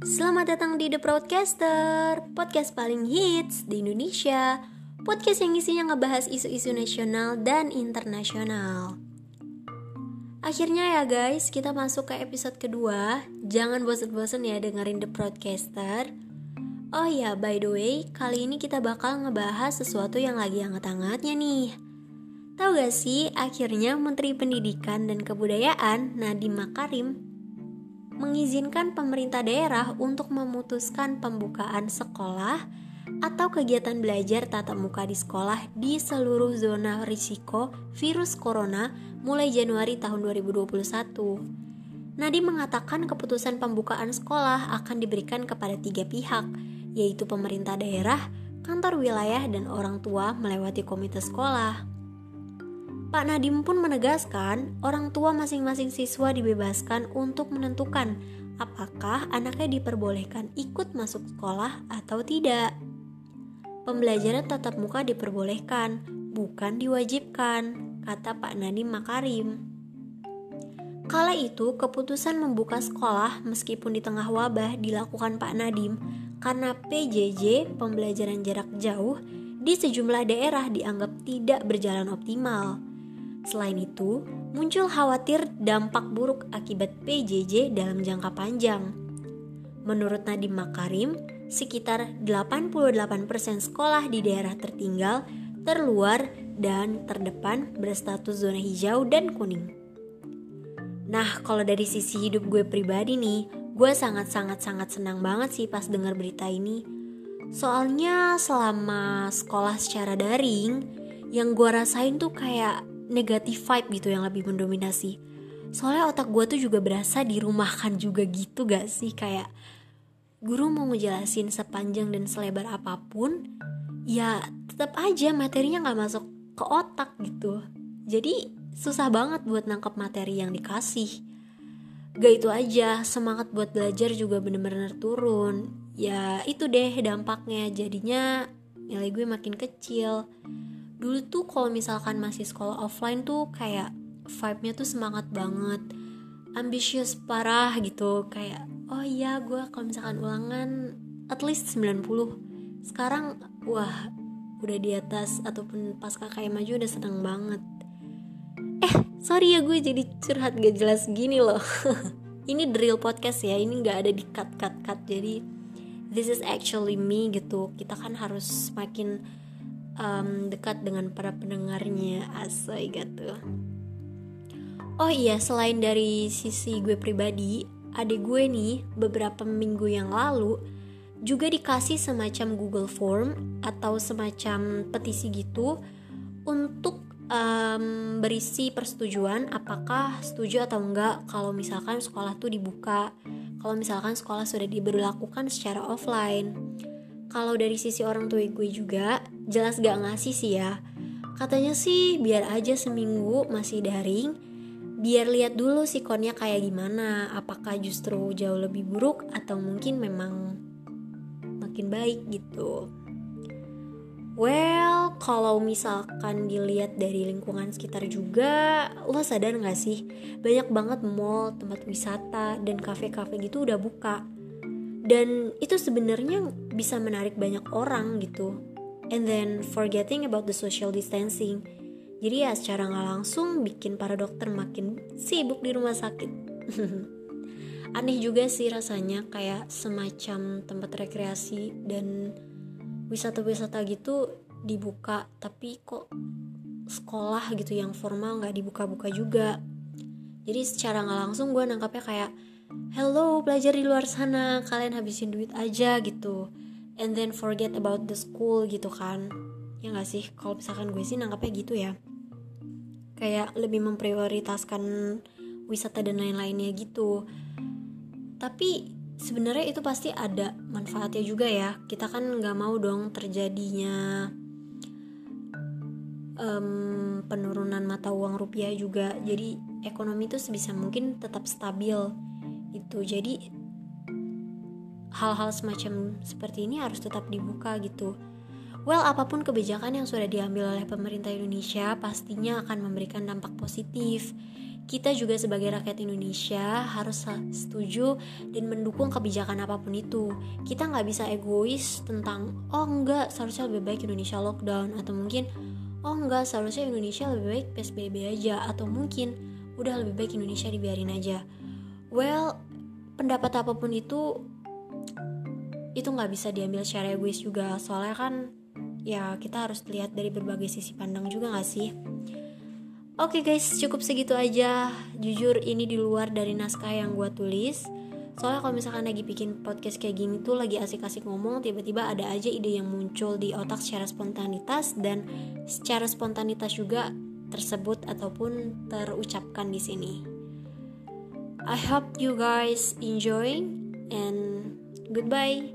Selamat datang di The Broadcaster, podcast paling hits di Indonesia. Podcast yang isinya ngebahas isu-isu nasional dan internasional. Akhirnya ya guys, kita masuk ke episode kedua. Jangan bosen-bosen ya dengerin The Broadcaster. Oh ya, by the way, kali ini kita bakal ngebahas sesuatu yang lagi hangat-hangatnya nih. Tahu gak sih, akhirnya Menteri Pendidikan dan Kebudayaan Nadiem Makarim mengizinkan pemerintah daerah untuk memutuskan pembukaan sekolah atau kegiatan belajar tatap muka di sekolah di seluruh zona risiko virus corona mulai Januari tahun 2021. Nadi mengatakan keputusan pembukaan sekolah akan diberikan kepada tiga pihak, yaitu pemerintah daerah, kantor wilayah, dan orang tua melewati komite sekolah. Pak Nadim pun menegaskan, orang tua masing-masing siswa dibebaskan untuk menentukan apakah anaknya diperbolehkan ikut masuk sekolah atau tidak. Pembelajaran tatap muka diperbolehkan, bukan diwajibkan, kata Pak Nadim Makarim. Kala itu, keputusan membuka sekolah meskipun di tengah wabah dilakukan Pak Nadim karena PJJ pembelajaran jarak jauh di sejumlah daerah dianggap tidak berjalan optimal. Selain itu, muncul khawatir dampak buruk akibat PJJ dalam jangka panjang. Menurut Nadiem Makarim, sekitar 88% sekolah di daerah tertinggal, terluar, dan terdepan berstatus zona hijau dan kuning. Nah, kalau dari sisi hidup gue pribadi nih, gue sangat-sangat-sangat senang banget sih pas dengar berita ini. Soalnya selama sekolah secara daring, yang gue rasain tuh kayak negatif vibe gitu yang lebih mendominasi. Soalnya otak gue tuh juga berasa dirumahkan juga gitu gak sih? Kayak guru mau ngejelasin sepanjang dan selebar apa pun ya tetap aja materinya nggak masuk ke otak gitu. Jadi susah banget buat nangkep materi yang dikasih. Gak itu aja semangat buat belajar juga bener-bener turun. Ya itu deh dampaknya. Jadinya nilai gue makin kecil dulu tuh kalau misalkan masih sekolah offline tuh kayak vibe-nya tuh semangat banget. Ambisius parah gitu. Kayak oh iya gue kalau misalkan ulangan at least 90 sekarang wah udah di atas ataupun pas kakak maju udah seneng banget. Eh sorry ya gue jadi curhat gak jelas gini loh. Ini drill podcast ya ini gak ada di cut cut cut jadi this is actually me gitu. Kita kan harus makin um, dekat dengan para pendengarnya asai gitu oh iya selain dari sisi gue pribadi adik gue nih beberapa minggu yang lalu juga dikasih semacam Google Form atau semacam petisi gitu untuk um, berisi persetujuan apakah setuju atau enggak kalau misalkan sekolah tuh dibuka kalau misalkan sekolah sudah diberlakukan secara offline kalau dari sisi orang tua gue juga jelas gak ngasih sih ya katanya sih biar aja seminggu masih daring biar lihat dulu sikonnya kayak gimana apakah justru jauh lebih buruk atau mungkin memang makin baik gitu Well, kalau misalkan dilihat dari lingkungan sekitar juga, lo sadar gak sih? Banyak banget mall, tempat wisata, dan kafe-kafe gitu udah buka dan itu sebenarnya bisa menarik banyak orang gitu. And then forgetting about the social distancing. Jadi ya secara nggak langsung bikin para dokter makin sibuk di rumah sakit. Aneh juga sih rasanya kayak semacam tempat rekreasi dan wisata-wisata gitu dibuka tapi kok sekolah gitu yang formal nggak dibuka-buka juga. Jadi secara nggak langsung gue nangkapnya kayak hello belajar di luar sana kalian habisin duit aja gitu. And then forget about the school gitu kan. Ya gak sih? Kalau misalkan gue sih nangkapnya gitu ya. Kayak lebih memprioritaskan wisata dan lain-lainnya gitu. Tapi sebenarnya itu pasti ada manfaatnya juga ya. Kita kan nggak mau dong terjadinya um, penurunan mata uang rupiah juga. Jadi ekonomi itu sebisa mungkin tetap stabil itu jadi hal-hal semacam seperti ini harus tetap dibuka gitu well apa pun kebijakan yang sudah diambil oleh pemerintah Indonesia pastinya akan memberikan dampak positif kita juga sebagai rakyat Indonesia harus setuju dan mendukung kebijakan apa pun itu. Kita nggak bisa egois tentang oh enggak seharusnya lebih baik Indonesia lockdown atau mungkin oh enggak seharusnya Indonesia lebih baik PSBB aja atau mungkin udah lebih baik Indonesia dibiarin aja. Well, pendapat apa pun itu itu nggak bisa diambil secara egois juga soalnya kan ya kita harus lihat dari berbagai sisi pandang juga gak sih Oke okay guys, cukup segitu aja. Jujur ini di luar dari naskah yang gue tulis. Soalnya kalau misalkan lagi bikin podcast kayak gini tuh lagi asik-asik ngomong, tiba-tiba ada aja ide yang muncul di otak secara spontanitas dan secara spontanitas juga tersebut ataupun terucapkan di sini. I hope you guys enjoy and goodbye.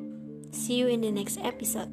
See you in the next episode.